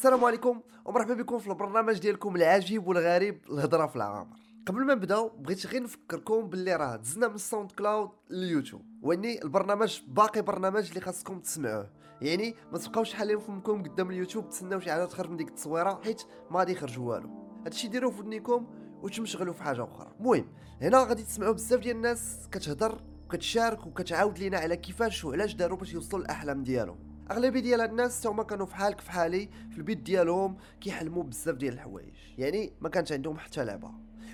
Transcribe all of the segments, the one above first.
السلام عليكم ومرحبا بكم في البرنامج ديالكم العجيب والغريب الهضرة في العامر قبل ما نبداو بغيت غير نفكركم باللي راه دزنا من الساوند كلاود لليوتيوب. واني البرنامج باقي برنامج اللي خاصكم تسمعوه. يعني ما تبقاوش حالين فمكم قدام اليوتيوب تسناو شي حاجة تخرج من ديك التصويرة حيت ما غادي يخرج والو. هادشي ديروه في ودنيكم وتمشغلوا في حاجة أخرى. المهم هنا غادي تسمعوا بزاف ديال الناس كتهضر وكتشارك وكتعاود لينا على كيفاش وعلاش داروا باش يوصلوا للأحلام ديالهم. أغلبية ديال هاد الناس هما كانوا فحالك فحالي في البيت ديالهم كيحلموا بزاف ديال الحوايج. يعني ما كانش عندهم حتى لعبة.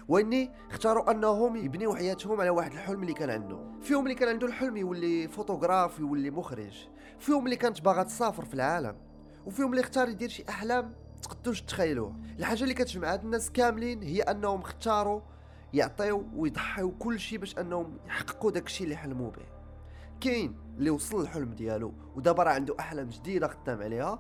وإني اختاروا أنهم يبنيو حياتهم على واحد الحلم اللي كان عنده. فيهم اللي كان عنده الحلم يولي فوتوغراف يولي مخرج. فيهم اللي كانت باغا تسافر في العالم. وفيهم اللي اختار يدير شي أحلام تقدوش تخيلوها الحاجة اللي كتجمع هاد الناس كاملين هي أنهم اختاروا يعطيو ويضحيو كل شيء باش أنهم يحققوا داكشي اللي حلموا به. كاين اللي وصل الحلم ديالو ودابا راه عنده أحلام جديدة خدام عليها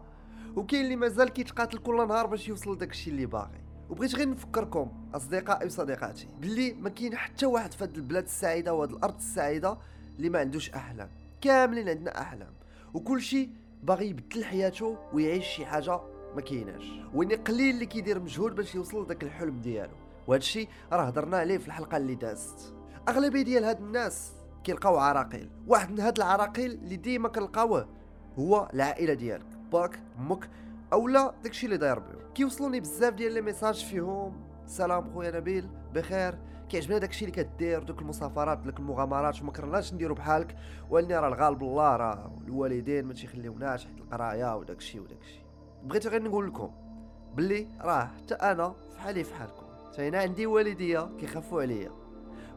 وكاين اللي مازال كيتقاتل كل نهار باش يوصل لداك الشيء اللي باغي. وبغيت غير نفكركم اصدقائي وصديقاتي باللي ما كاين حتى واحد في هذه البلاد السعيدة وهذه الأرض السعيدة اللي ما عندوش أحلام. كاملين عندنا أحلام. وكل شيء باغي يبدل حياته ويعيش شي حاجة ما كايناش. واني قليل اللي كيدير مجهود باش يوصل لذاك الحلم ديالو. وهذا الشيء راه هضرنا عليه في الحلقة اللي دازت. أغلبية ديال هاد الناس كيلقاو عراقيل. واحد من هاد العراقيل اللي ديما كنلقاوه هو العائلة ديالك. باك أمك أولا داكشي اللي داير بيه كيوصلوني بزاف ديال les messages فيهم. سلام خويا نبيل بخير. كيعجبنا داكشي اللي كدير دوك المسافرات دوك المغامرات. وما كرهناش نديرو بحالك. ولاني راه الغالب الله راه الوالدين ما تيخليوناش حيت القراية وداكشي وداكشي. بغيت غير نقول لكم باللي راه حتى أنا فحالي فحالكم. حتى أنا عندي والديا كيخافوا عليا.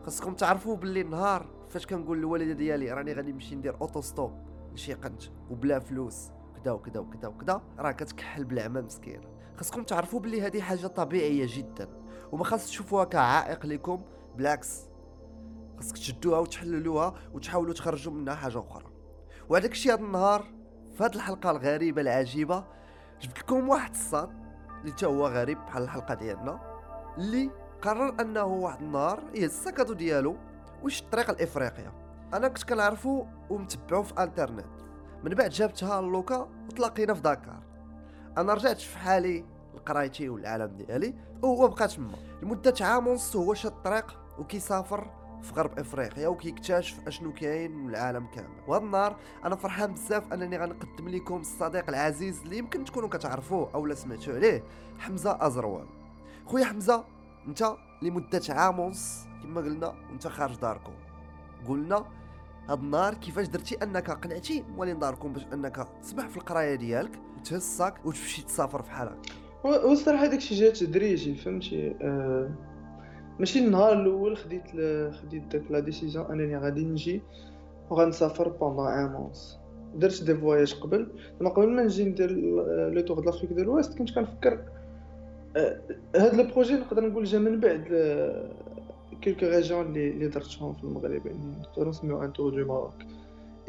خاصكم تعرفوا باللي النهار فاش كنقول للوالدة ديالي راني غادي نمشي ندير auto-stop لشي قنت وبلا فلوس كدا وكدا وكدا وكدا راه كتكحل بالعمى مسكينه خاصكم تعرفوا باللي هذه حاجة طبيعية جدا وما خاص تشوفوها كعائق لكم بالعكس. خاصك تشدوها وتحللوها وتحاولوا تخرجوا منها حاجة أخرى. وهذاك الشيء هذا النهار في هذه الحلقة الغريبة العجيبة جبت لكم واحد الصاد اللي هو غريب بحال الحلقة ديالنا اللي قرر أنه واحد النهار يهز السكاتو ديالو وش الطريق لافريقيا أنا كنت كنعرفو ومتبعو في انترنت من بعد جابتها لوكا وتلاقينا في داكار. أنا رجعت في حالي لقرايتي والعالم ديالي وهو بقى تما. لمدة عام ونص هو شاد الطريق وكيسافر في غرب إفريقيا وكيكتشف أشنو كاين من العالم كامل. وهذا النهار أنا فرحان بزاف أنني غنقدم لكم الصديق العزيز اللي يمكن تكونوا كتعرفوه أو لا سمعتوا عليه حمزة ازروال خويا حمزة انت لمدة عام ونص كما قلنا وانت خارج داركم. قلنا هاد النهار كيفاش درتي انك قنعتي موالين داركم باش انك تسبح في القراية ديالك وتهز الصاك وتمشي تسافر في حالك هو الصراحه داكشي جا تدريجي فهمتي؟ آه ماشي النهار الأول خديت. خديت داك la décision أنني غادي نجي وغنسافر pendant عام ونص درت des voyages قبل زعما قبل ما نجي ندير le tour d'Afrique de l'Ouest كنت كنفكر آه هاد le projet نقدر نقول جا من بعد quelques régions اللي اللي درتهم في المغرب يعني نقدروا نسميو un tour de Maroc.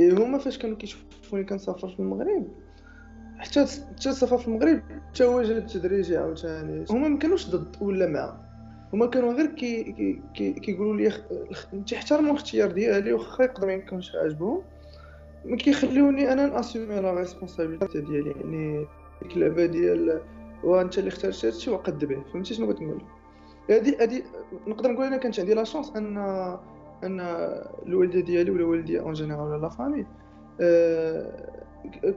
إي هما فاش كانوا كيشوفوني كنسافر في المغرب. حتى حتى السفر في المغرب حتى هو جا بالتدريج عاوتاني. هما ما كانوش ضد ولا مع. هما كانوا غير كي كي كي كيقولوا لي تيحترموا الاختيار ديالي واخا يقدر ما يكونش عاجبهم ما كيخليوني أنا ن assumer la responsabilité ديالي يعني ديك اللعبة ديال وانت اللي اخترت هادشي وقد به فهمتي شنو بغيت نقول؟ هادي هادي نقدر نقول أنا كانت عندي la chance ان أن الوالدة ديالي ولا والدي en général ولا la famille أه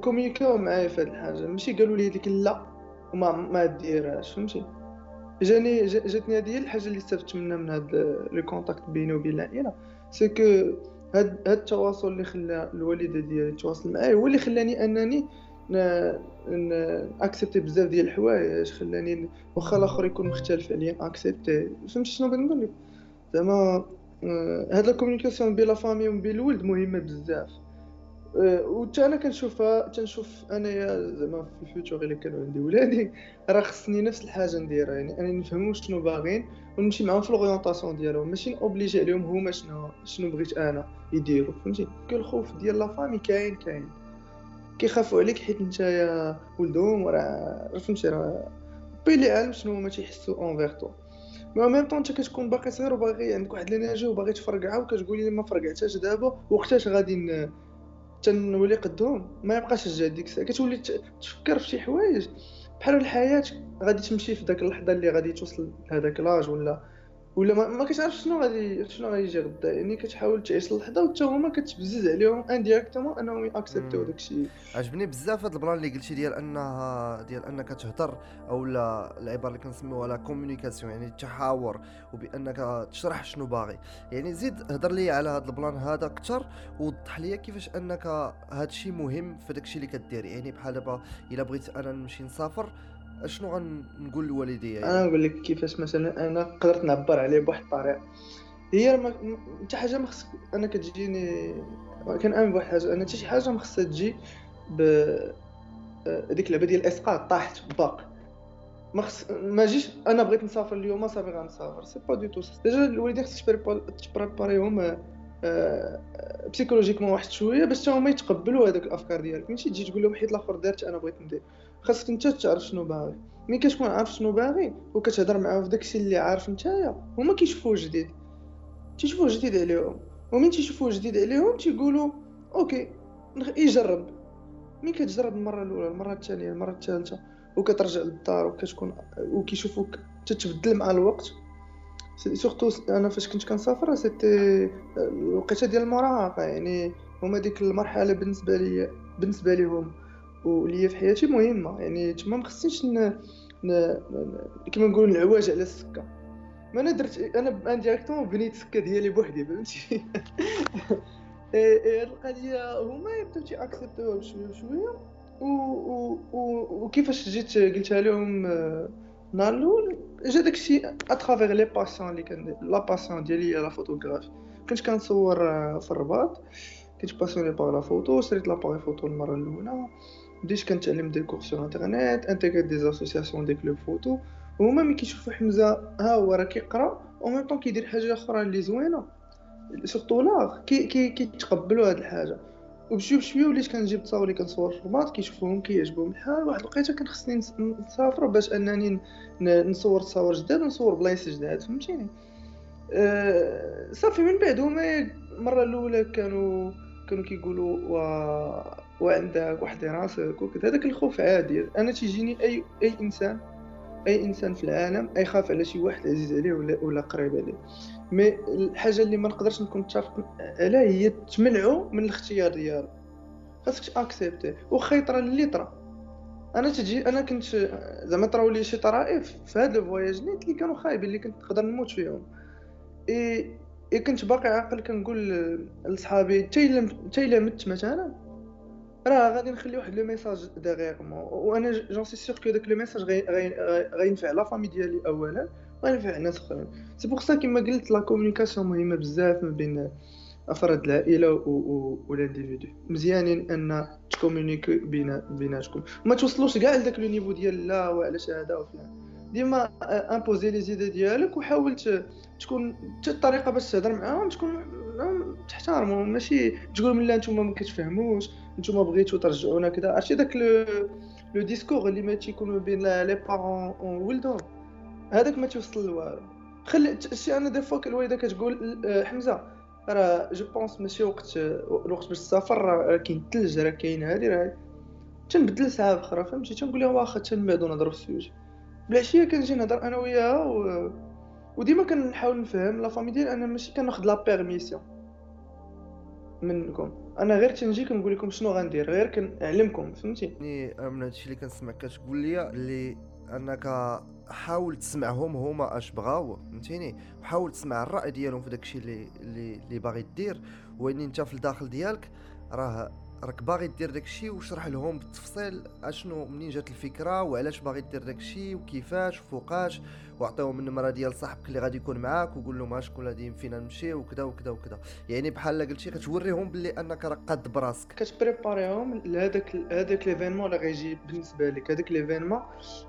communiqué او معايا في هاد الحاجة. ماشي قالوا لي ديك لا وما ما ديرهاش فهمتي؟ جاني جاتني هذه الحاجة اللي استفدت منها من هاد le contact بيني وبين العائلة. c'est que هاد هاد التواصل اللي خلى الوالدة ديالي تواصل معايا هو اللي خلاني أنني accepter بزاف ديال الحوايج خلاني واخا الآخر يكون مختلف عليا accepter فهمتي شنو بغيت لك؟ زعما هاد la communication بين la famille وبين الولد مهمة بزاف. وحتى أنا كنشوفها تنشوف أنايا زعما في ال futur إلا كانوا عندي ولادي راه خصني نفس الحاجة نديرها. يعني أنا نفهموا شنو باغيين ونمشي معاهم في ال orientation ديالهم. ماشي obliger عليهم هما شنو شنو بغيت أنا يديروا. فهمتي؟ الخوف ديال la famille كاين كاين. كيخافوا عليك حيت نتايا ولدهم وراه فهمتي راه بيلي عالم شنو هما تيحسوا envers mais même temps انت كتكون باقي صغير وباغي عندك واحد l'énergie وباغي تفرقعها وكتقول لي ما فرقعتهاش دابا وقتاش غادي تنولي قدهم؟ ما يبقاش الجهد ديك الساعة. كتولي تفكر في شي حوايج. بحال الحياة غادي تمشي في داك اللحظة اللي غادي توصل لهداك l'âge ولا ولا ما, ما كتعرف شنو غادي شنو غيجي غدا. يعني كتحاول تعيش اللحظه وتا هما كتبزز عليهم indirectement أنهم ي accepter و داكشي. عجبني بزاف هاد ال plan اللي قلتي ديال انها ديال أنك تهضر أو لا العبارة اللي كنسميوها la communication يعني التحاور وبأنك تشرح شنو باغي. يعني زيد هضر لي على هاد ال plan هذا أكثر ووضح لي كيفاش أنك هاد الشيء مهم في داكشي اللي كدير. يعني بحال دابا إلا بغيت أنا نمشي نسافر أشنو غنقول لوالديا يعني أنا نقول لك كيفاش مثلا أنا قدرت نعبر عليه بواحد الطريقة. هي ما حتى حاجة ما خصك أنا كتجيني كنامن بواحد الحاجة أنا حتى شي حاجة ما خصها تجي ب هذيك اللعبة ديال الاسقاط طاحت باق. ما خص ما جيش أنا بغيت نسافر اليوم صافي غنسافر. c'est pas du tout déjà الوالدين خصك ت préparer يهم psychologiquement واحد شوية باش هما يتقبلوا هذوك الأفكار ديالك. ماشي تجي تقول لهم حيت الآخر دارت أنا بغيت ندير. خاصك أنت تعرف شنو باغي. ملي كتكون عارف شنو باغي وكتهضر معاه في داكشي اللي عارف نتايا هما كيشوفوه جديد. تيشوفوه جديد عليهم. ومن تيشوفوه جديد عليهم تيقولوا OK يجرب. ملي كتجرب المرة الأولى المرة الثانية المرة الثالثة وكترجع للدار وكتكون وكيشوفوك تتبدل مع الوقت surtout أنا فاش كنت كنسافر c'était الوقيتة ديال المراهقه يعني هما ديك المرحلة بالنسبة لي بالنسبة ليهم وليا في حياتي مهمة يعني تما ما خصنيش. كما نقولوا نعواج على السكة ما أنا درت أنا directement بنيت السكة ديالي بوحدي فهمتي هاد القضية هما يبداو تي accepter وها بشويه بشويه. وكيفاش جيت قلتها لهم النهار جا داكشي à travers les passions اللي كندير la passion ديالي la photographie كنت كنصور في الرباط كنت passionné par la photo شريت l'appareil photo المره الاولى بديت كنتعلم des cours sur internet intégré ت des associations des clubs photo وهما ملي كيشوفوا حمزه ها هو راه كيقرا أو même temps كيدير حاجة أخرى اللي زوينه surtout لا كي كي كيتقبلوا هاد الحاجة وبشوي بشويه وليت كنجيب تصاور اللي كنصور في الرباط كيشوفوهم كيعجبهم. الحال واحد الوقيته كان خصني نسافر باش أنني نصور تصاور جداد ونصور بلايص جداد فهمتيني؟ أه صافي من بعد هما المرة الأولى كانوا كانوا كيقولوا و... وعندك وحدي راسك وكذا. هذاك الخوف عادي. أنا تيجيني اي أي إنسان أي إنسان في العالم ايخاف على شي واحد عزيز عليه ولا ولا قريب عليه. mais الحاجة اللي ما نقدرش نكون متفق عليها هي تمنعو من الاختيار ديالو. خاصك accepter. واخا يطرا اللي طرا. أنا تجي أنا كنت زعما طراو لي شي طرائف في هاد ال voyages نيت اللي كانوا خايبين اللي كنت نقدر نموت فيهم. اي كنت باقي عاقل كنقول لصحابي حتى الا مت مثلا؟ راه غادي نخلي واحد le message derrière moi وأنا j'en suis sûr que داك le message غينفع la famille ديالي اولا وينفع الناس اخرين c'est pour ça كيما قلت la communication مهمه بزاف ما بين افراد العائله وال individus مزيانين ان تcommuniquer بين بيناتكم ما توصلوش كاع لذاك le niveau ديال لا وعلاش هذا وفلان ديما imposer les idées ديالك وحاول تكون حتى الطريقة باش تهضر معاهم تكون تحترمهم ماشي تقول لا نتوما ما كتفهموش نتوما بغيتو ترجعونا كذا عرفتي داك le discours اللي ما تيكون بين les parents وولدهم هذاك ما توصل لوالو خلي شي أنا des fois الوالده كتقول آه، حمزة راه je pense ماشي وقت الوقت باش تسافر راه كاين الثلج راه كاين هادي راه تنبدل ساعه أخرى فهمتي؟ تنقول لها واخا تنبعدو نهضروا في ال sujet بالعشيه كنجي نهضر أنا وياها و... وديما كنحاول نفهم la famille ديال أنا ماشي كناخذ la permission منكم. أنا غير تنجي كنقول لكم شنو غندير غير كنعلمكم فهمتي؟ يعني من هادشي اللي كنسمع كتقول لي اللي أنك حاول تسمعهم هما أش بغاو فهمتيني؟ وحاول تسمع الرأي ديالهم في داكشي اللي اللي, باغي دير وان انت في الداخل ديالك راه راك باغي دير داكشي وشرح لهم بالتفصيل اشنو منين جات الفكرة وعلاش باغي دير داكشي وكيفاش وفوقاش واعطيهم النمرة ديال صاحبك اللي غادي يكون معاك وقول لهم شكون غادي فينا نمشي وكذا وكذا وكذا يعني بحال قلتي كتوريهم باللي أنك راك قاد براسك. كت préparer يهم لهذاك هذاك l'événement اللي غيجي بالنسبة لك. هذاك l'événement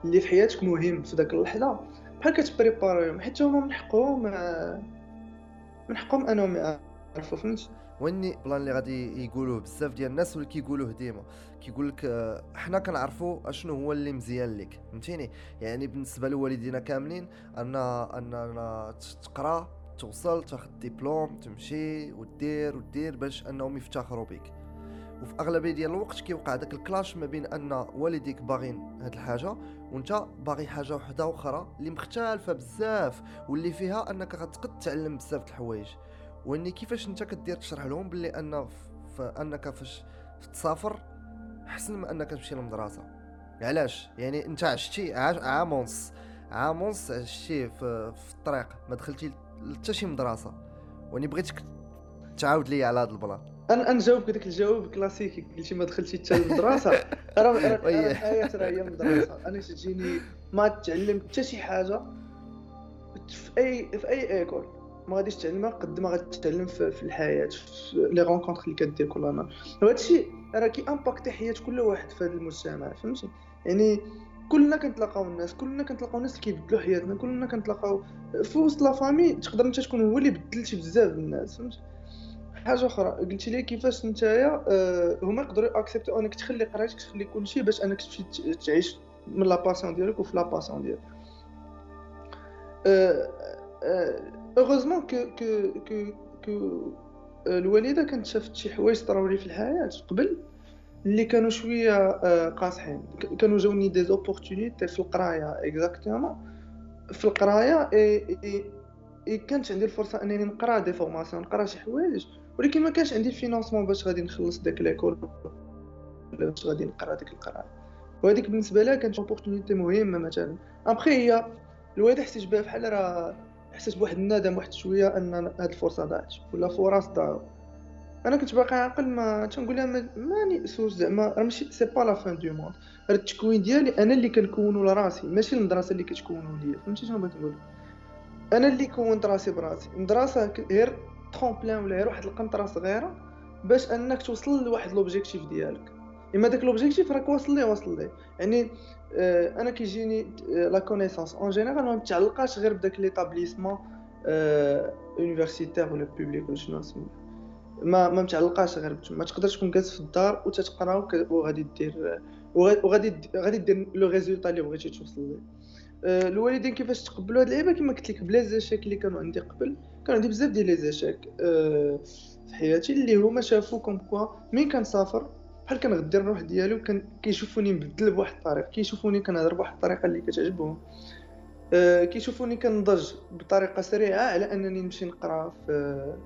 اللي في حياتك مهم في ذاك اللحظة. بحال كت préparer يهم حيت هما من حقهم من حقهم أنهم يعرفوا فهمتي و un plan اللي غادي يقولوه بزاف ديال الناس واللي كيقولوه ديما. كيقول لك آه، حنا كنعرفوا أشنو هو اللي مزيان لك فهمتيني؟ يعني بالنسبة لوالدينا كاملين أن أن تقرا توصل تاخذ ديبلوم تمشي ودير ودير باش أنهم يفتخروا بك وفي أغلبية ديال الوقت كيوقع داك الكلاش ما بين أن والديك باغين هاد الحاجة وأنت باغي حاجة وحدة أخرى اللي مختلفة بزاف واللي فيها أنك غتقد تعلم بزاف د الحوايج. وإني كيفاش أنت كدير تشرح لهم بلي أن فأنك فاش تسافر احسن من أنك تمشي للمدرسة. علاش؟ يعني أنت عشتي عام ونص عام ونص عشتي في, في الطريق ما دخلتي حتى شي مدرسة. وإني بغيتك تعاود لي على هذا ال plan. أنا نجاوبك داك الجواب الكلاسيكي قلتي ما دخلتي حتى للمدرسة. راه الحياة راه هي المدرسة أنا تجيني ما تعلم حتى شي حاجة في أي في أي école ما غاديش تعلمها قد ما غتتعلم في, الحياة في les rencontres اللي كدير كل نهار. وهذا الشيء راه كي impacter حياة كل واحد في هذا المجتمع فهمتي؟ يعني كلنا كنتلاقاو الناس كلنا كنتلاقاو الناس اللي كيبدلوا حياتنا كلنا كنتلاقاو في وسط la famille تقدر انت تكون هو اللي بدلتي بزاف الناس فهمتي؟ حاجة أخرى قلتي لي كيفاش نتايا آه هما يقدروا accepter و أنك تخلي قرايتك تخلي كلشي باش أنك تمشي تعيش من la passion ديالك وفي la passion ديالك. heureusement que que que que الوالده كانت شافت شي حوايج طراو لي في الحياة قبل اللي كانوا شوية قاصحين كانوا جاوني des opportunités في القرايه exactement في القرايه اي اي كانت عندي الفرصه انني نقرا des formations نقرا شي حوايج ولكن ما كانش عندي ال financement باش غادي نخلص داك l'école باش غادي نقرا ديك القرايه وهذيك بالنسبة لها كانت opportunité مهمة مثلا. ابخي هي الوالده حسيت بها بحال راه حسيت بواحد الندم واحد شوية أن هاد الفرصة ضاعت ولا فرص ضاعوا أنا كنت باقي عاقل ما تنقول لها ماني سوس زعما راه ماشي c'est pas la fin du monde راه التكوين ديالي أنا اللي كنكونو لراسي ماشي المدرسة اللي كتكونو ليا فهمتي شنو بغيت نقول؟ أنا اللي كونت راسي براسي. المدرسة غير tremplin ولا غير واحد القنطرة صغيرة باش أنك توصل لواحد l'objectif ديالك. إما داك l'objectif راك واصل ليه واصل ليه. يعني آه أنا كيجيني la connaissance en général ما متعلقاش غير بداك l'établissement آه universitaire ولا public ولا شنو اسمو ما ما متعلقاش غير ما تقدرش تكون جالس في الدار وتتقرأ وغادي دير وغادي غادي دير le résultat اللي بغيتي توصل ليه. آه، الوالدين كيفاش تقبلوا هاد اللعيبة؟ كما قلت لك ب les achaques اللي كانوا عندي قبل. كان عندي بزاف ديال les achaques آه، في حياتي اللي هما شافوا comme quoi مين كنسافر بحال كنغدي الروح ديالي كيشوفوني مبدل بواحد الطريقة كيشوفوني كنهضر بواحد الطريقة اللي كتعجبهم. أه كيشوفوني كنضج بطريقة سريعة على أنني نمشي نقرأ في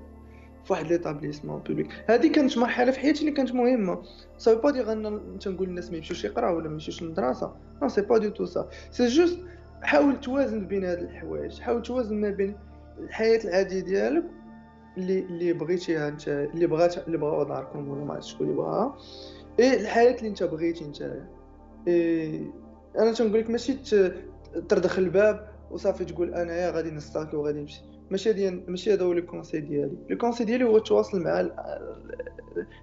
في واحد l'établissement public هذه كانت مرحلة في حياتي اللي كانت مهمة. ça veut dire أن تنقول للناس ما يمشيوش يقراو ولا ما يمشيوش للمدرسة. non c'est pas du tout ça c'est juste حاول توازن بين هاد الحوايج حاول توازن ما بين الحياة العادية ديالك اللي اللي بغيتيها انت اللي بغات اللي بغاو داركم ولا ما عرفتش شكون اللي بغاها اي الحياة اللي انت بغيتي انت. اي أنا تنقول لك ماشي تردخ ل الباب وصافي تقول انايا غادي n'sta9i وغادي نمشي. ماشي ديال ماشي هذا هو le conseil ديالي. le conseil ديالي هو تواصل مع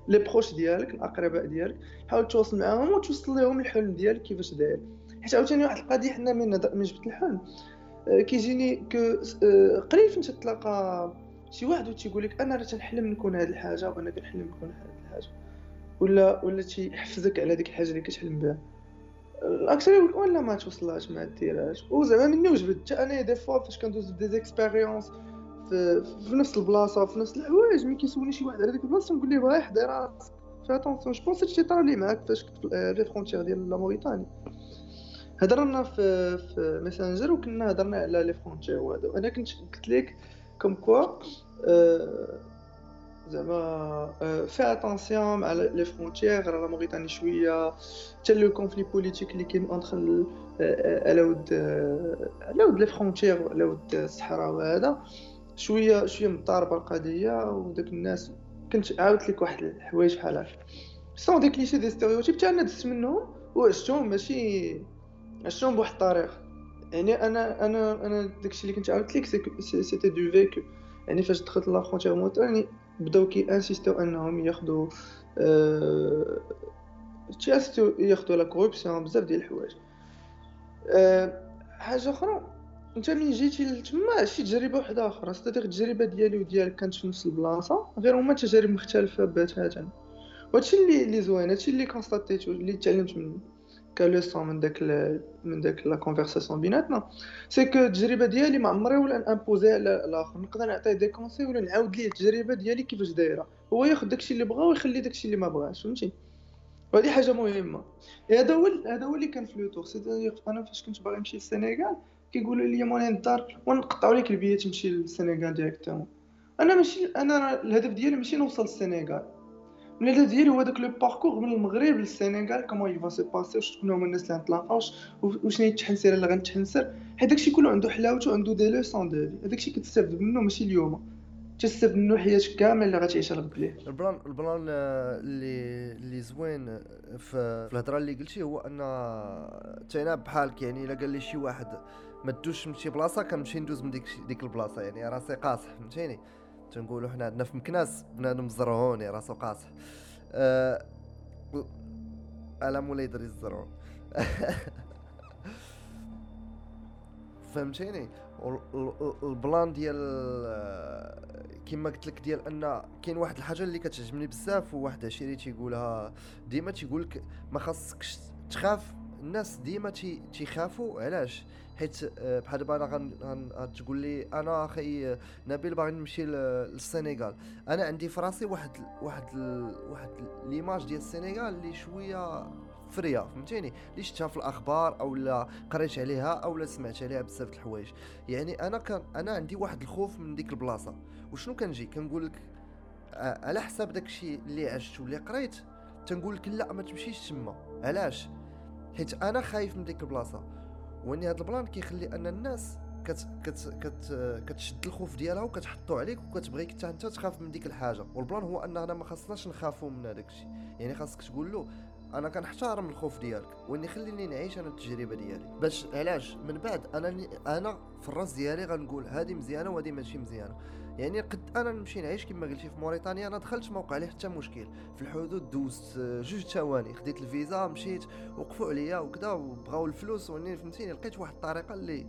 les proches ديالك الأقرباء ديالك. حاول تواصل معاهم وتوصل لهم الحلم ديالك كيفاش داير. حيت عاوتاني واحد القضية حنا من جبت الحلم. آه، كيجيني que آه، قليل فين تتلاقى شي واحد وتيقول لك أنا راه تنحلم نكون هذه الحاجة وأنا كنحلم نكون هذه الحاجة. ولا ولا تيحفزك على ديك الحاجة اللي كتحلم بها. الاكثر يقول ولا ما توصلهاش ما ديرهاش. وزعما مني وجبت. حتى أنا des fois فاش كندوز des expériences في, في نفس البلاصة في نفس الحوايج ملي كيسولني شي واحد على ديك البلاصة نقول ليه رايح داير راسك. attention je pense هادشي طرا لي معاك فاش كنت في les frontières ديال la Mauritanie هضرنا في في Messenger وكنا هضرنا على les frontières وهذا أنا كنت قلت لك comme quoi زعما fais attention مع les frontières la Mauritanie شوية حتى le conflit politique اللي كاين entre على ود على ود les frontières على ود الصحراء وهذا شوية شوية مضاربه القضية وداك الناس كنت عاودت لك واحد الحوايج بحال هكا sont des clichés des stéréotypes حتى أنا دزت منهم وعشتهم ماشي عشتهم بواحد الطريقة يعني أنا أنا أنا داكشي اللي كنت عاودت لك c'était du vécu يعني فاش دخلت la frontière موتور يعني بداو كي insistيو انهم ياخذوا أه... تيinsistيو ياخذوا la corruption بزاف ديال الحوايج. أه... حاجة أخرى أنت ملي جيتي لتما شي تجربة وحدة أخرى c'est-à-dire التجربة ديالي وديالك كانت في نفس البلاصة غير هما تجارب مختلفة باتاتا وهادشي اللي اللي زوين هادشي اللي constatيت اللي تعلمت منه. كleçon من داك. من داك la conversation بيناتنا. c'est que التجربه ديالي ما عمري ولا نimposer على الآخر. نقدر نعطيه des conseils ولا نعاود ليه التجربه ديالي كيفاش دايرة. هو ياخذ داكشي اللي بغا ويخلي داكشي اللي ما بغاش فهمتي؟ وهذه حاجة مهمة. هذا هو هذا هو اللي كان في l'autour c'est أنا فاش كنت باغي نمشي للسنغال كيقولوا لي مولانا الدار ونقطعوا لك البيات تمشي للسنغال directement أنا ماشي أنا الهدف ديالي ماشي نوصل للسنغال. الهدف ديالي هو داك le parcours من المغرب للسنغال comment il va se passer شكون هما الناس اللي غنتلاقاو وشنو هي التحنسيره اللي غنتحنسر حيت داكشي كله عنده حلاوته عنده des leçons de vie هذاكشي كتستافد منه ماشي اليوم تستافد منه حياتك كامل اللي غتعيشها لقبليه ال plan ال plan آه، اللي اللي زوين في الهضره اللي قلتي هو أن تينا بحالك يعني الا قال لي شي واحد ما تدوش من شي بلاصه كنمشي ندوز من ديك ديك البلاصه يعني راسي قاصح فهمتيني تنقولوا حنا عندنا في مكناس بنادم زرعوني راسو قاصح أه... الا مولاي دري الزرعون فهمتيني؟ ال plan ديال كما قلت لك ديال أن كاين واحد الحاجة اللي كتعجبني بزاف وواحد عشيري تيقولها ديما تيقول لك ما خاصكش تخاف. الناس ديما تيخافوا علاش؟ حيت آه، بحال دابا أنا غتقول لي أنا أخي نبيل باغي نمشي للسنغال. أنا عندي في راسي واحد واحد واحد ليماج ديال السنغال اللي شوية فرية فهمتيني؟ اللي شفتها في الأخبار أو لا قريت عليها أو لا سمعت عليها بزاف د الحوايج. يعني أنا كان أنا عندي واحد الخوف من ديك البلاصة. وشنو كنجي؟ كنقول لك آه، على حساب داكشي اللي عشت واللي قريت تنقول لك لا ما تمشيش تما. علاش؟ حيت أنا خايف من ديك البلاصة. وإني هذا ال plan كيخلي أن الناس كت كت كت كتشد الخوف ديالها وكتحطو عليك وكتبغيك حتى أنت تخاف من ديك الحاجة. وال plan هو اننا ما خاصناش نخافوا من هذاك الشيء. يعني خاصك تقول له أنا كنحترم الخوف ديالك وإني خليني نعيش أنا التجربة ديالي. باش علاش؟ من بعد أنا أنا في الراس ديالي غنقول هذه مزيانة وهذه ماشي مزيانة. يعني قد أنا نمشي نعيش كما قلتي في موريتانيا أنا دخلت ما وقع لي حتى مشكل. في الحدود دوزت جوج ثواني. خديت الفيزا مشيت وقفوا عليا وكذا وبغاو الفلوس. وإني فهمتيني لقيت واحد الطريقة اللي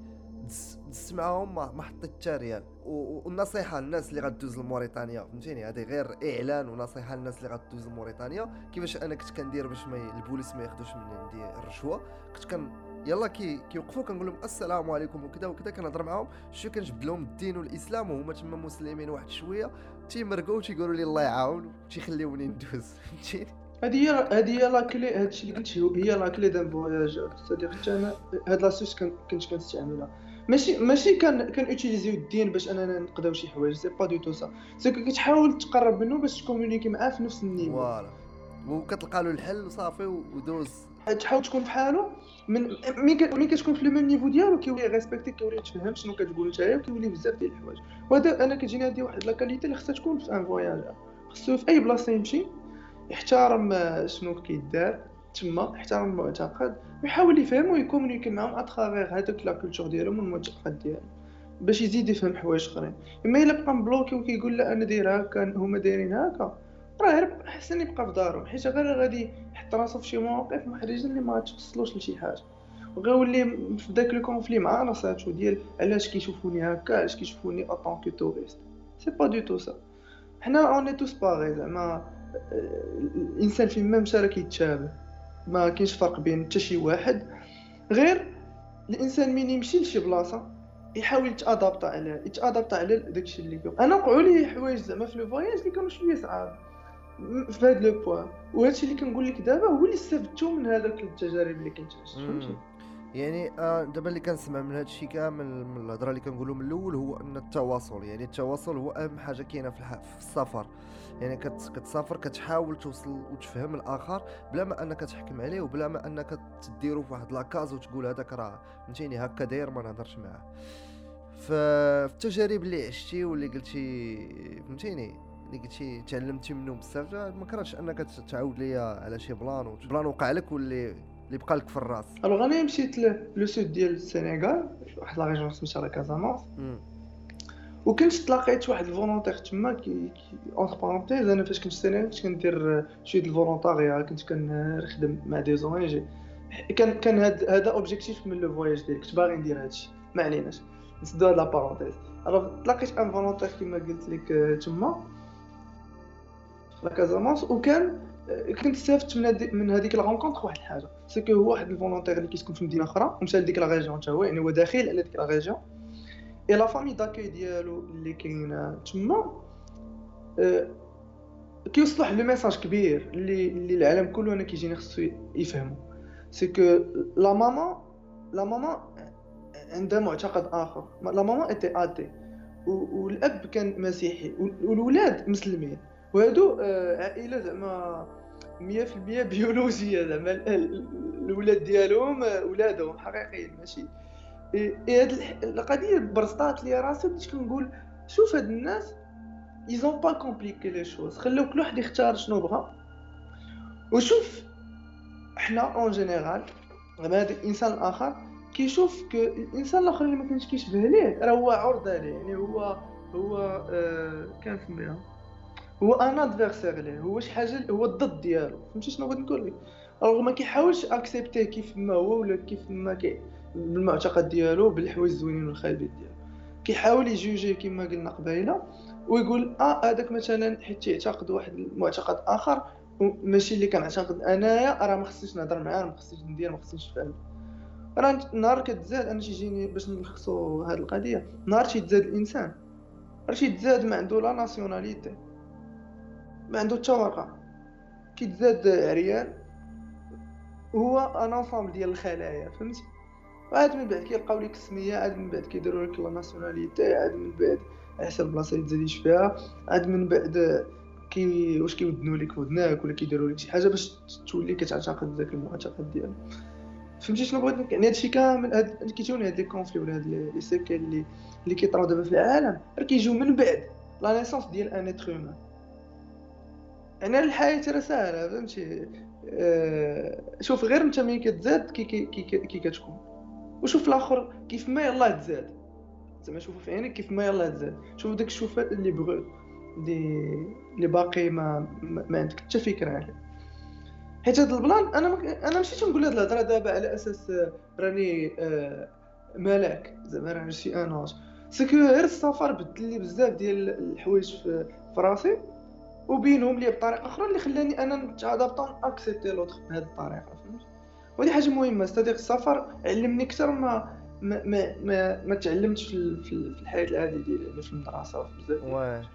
دزت معاهم ما, حطيت حتى ريال. والنصيحه للناس اللي غدوز لموريتانيا. فهمتيني؟ هذه غير إعلان ونصيحة للناس اللي غدوز لموريتانيا. كيفاش أنا كنت كندير باش ما البوليس ما ياخذوش من عندي الرشوه كنت كان يلا كي كيوقفوا كنقول لهم السلام عليكم وكذا وكذا كنهضر معاهم. شو كنجبد لهم الدين والإسلام وهما تما مسلمين واحد شوية. تيمرقوا تيقولوا لي الله يعاون تيخليوني ندوز. فهمتيني؟ هذه هي هذه هي la clé هادشي اللي قلتي هي la clé d'un voyage صديق حتى أنا هاد l'astuce كنت كنستعملها. ماشي ماشي كان كان utilisيو الدين باش أننا نقداو شي حوايج c'est pas du tout ça c'est كتحاول تقرب منه باش تcommuniquer معاه في نفس ال niveau voilà. وكتلقى له الحل وصافي ودوز. تحاول تكون بحالو من ملي كتكون في le même niveau ديالو كيولي respecter كيولي يتفهم شنو كتقول نتايا وكيولي بزاف ديال الحوايج. وهذا أنا كتجيني هذه واحد la qualité اللي خصها تكون في un voyage خصو في أي بلاصة يمشي يحترم شنو كيدار تما يحترم المعتقد ويحاول يفهم ويcommuniquer معاهم à travers هذاك la culture ديالهم والمعتقد ديالهم باش يزيد يفهم حوايج أخرين. إما إلا بقى مbloqué وكيقول لا أنا داير هكا هما دايرين هكا راه غير احسن يبقى في دارو. حيت غير غادي يحط راسو في شي مواقف محرجه اللي ما توصلوش لشي حاجة. وغيولي في داك le conflit مع راساتو ديال علاش كيشوفوني هكا علاش كيشوفوني en tant que touriste c'est pas du tout ça حنا on est tous pareils زعما الإنسان فين ما مشى راه كيتشابه ما كاينش فرق بين حتى شي واحد. غير الإنسان مين يمشي لشي بلاصة يحاول يتadapta على يتadapta على داكشي اللي كيوقع أنا وقعوا لي حوايج زعما في le voyage اللي كانوا شوية صعاب. في هذا le point. وهادشي اللي كنقول لك دابا هو اللي استفدتو من هذاك التجارب اللي كنت عشت فهمتي؟ يعني آه دابا اللي كنسمع من هذا الشيء كامل من الهضرة اللي كنقولوا من الأول هو أن التواصل. يعني التواصل هو أهم حاجة كاينة في, في السفر. يعني كت كتسافر كتحاول توصل وتفهم الآخر بلا ما أنك تحكم عليه وبلا ما أنك تديرو في واحد la case وتقول هذاك راه فهمتيني هكا داير ما نهضرش معاه. في التجارب اللي عشتي واللي قلتي فهمتيني؟ اللي قلتي تعلمتي منه بزاف ما كرهتش أنك تعاود ليا على شي plan plan وقع لك واللي اللي بقى لك في الرأس. alors أنا مشيت le sud ديال السنغال واحد la région سميتها la Casamance وكنت تلاقيت واحد ال volontaire تما كي entre parenthèses أنا فاش كنت في السنغال كنت كندير شوية ال volontariat كنت كنخدم مع des ONG كان كان هذا objectif من le voyage ديالي كنت باغي ندير هادشي ما عليناش. نسدو هاد la parenthèse alors تلاقيت un volontaire كيما قلت لك تما. La Casamance وكان آه، كنت استفدت من هذيك من هذيك ال rencontre واحد الحاجة. c'est que هو واحد ال volontaire اللي كيسكن في مدينة أخرى ومشى لديك la région حتى هو يعني هو داخل على ديك la région et la famille d'accueil ديالو اللي كاين تما آه، كيوصل واحد le message كبير اللي اللي العالم كله أنا كيجيني خصو يفهمو. c'est que la maman la maman عندها معتقد آخر. la maman était athée والأب كان مسيحي والولاد مسلمين. وهادو آه، عائلة زعما 100% بيولوجية زعما الولاد ديالهم آه، ولادهم حقيقيين ماشي؟ إي هاد القضية برزطات لي راسي بديت كنقول شوف هاد الناس ils ont pas compliqué les choses خليو كل واحد يختار شنو بغا. وشوف حنا en général زعما هذا الإنسان الآخر كيشوف ك الإنسان الآخر اللي ما كانش كيشبه ليه راه هو عرضة ليه يعني هو هو آه كان سميها هو ان ادفيرسير ليه؟ هو شي حاجة هو الضد ديالو. فهمتي شنو بغيت نقول لك؟ رغم ما كيحاولش أكسبتيه كيف ما هو ولا كيف ما كي بالمعتقد ديالو بالحوايج الزوينين والخايبين ديالو. كيحاول يجوجي كما قلنا قبيلة ويقول آه هذاك مثلا حيت تيعتقد واحد المعتقد آخر ماشي اللي كنعتقد أنايا راه ما خصنيش نهضر معاه ما خصنيش ندير ما خصنيش نفعل راه نهار كتزاد أنا تيجيني باش نلخصو هاد القضية. نهار تيتزاد الإنسان. راه تيتزاد ما عنده la nationalité. ما عنده حتى ورقة. كيتزاد عريان هو un ensemble ديال الخلايا فهمتي؟ عاد من بعد كيلقاو لك السميه عاد من بعد كيديروا لك la nationalité عاد من بعد على حسب البلاصه اللي تزاديش فيها عاد من بعد كي واش كيودنوا لك ودناك ولا كيديروا لك شي حاجة باش تولي كتعتقد ذاك المعتقد ديالك فهمتي شنو بغيت يعني هادشي كامل هاد كيجوني هاد les conflits ولا هاد les cycles اللي اللي كيطراو دابا في العالم راه كيجيو من بعد la naissance ديال un être humain يعني الحياة راه ساهله فهمتي؟ آه شوف غير أنت ملي كتزاد كي كي كي, كي كتكون. وشوف الآخر كيف ما يلاه تزاد. زعما شوفوا في عينك كيف ما يلاه تزاد. شوف داك الشوفات اللي بغوت اللي اللي باقي ما ما عندك حتى فكرة عليه حيت هاد البلان أنا مك... أنا مشيت نقول هاد الهضرة دابا على أساس آه، راني آه ملاك. زعما راني شي ange. c'est que غير السفر بدل لي بزاف ديال الحوايج في راسي. وبينهم لي بطريقة أخرى اللي خلاني أنا نت adapter accepter l'autre بهذه الطريقة فهمت؟ وهذه حاجة مهمة c'est-à-dire السفر علمني أكثر ما ما ما ما, ما تعلمتش في, في الحياة العادية ديالي في المدرسة وفي بزاف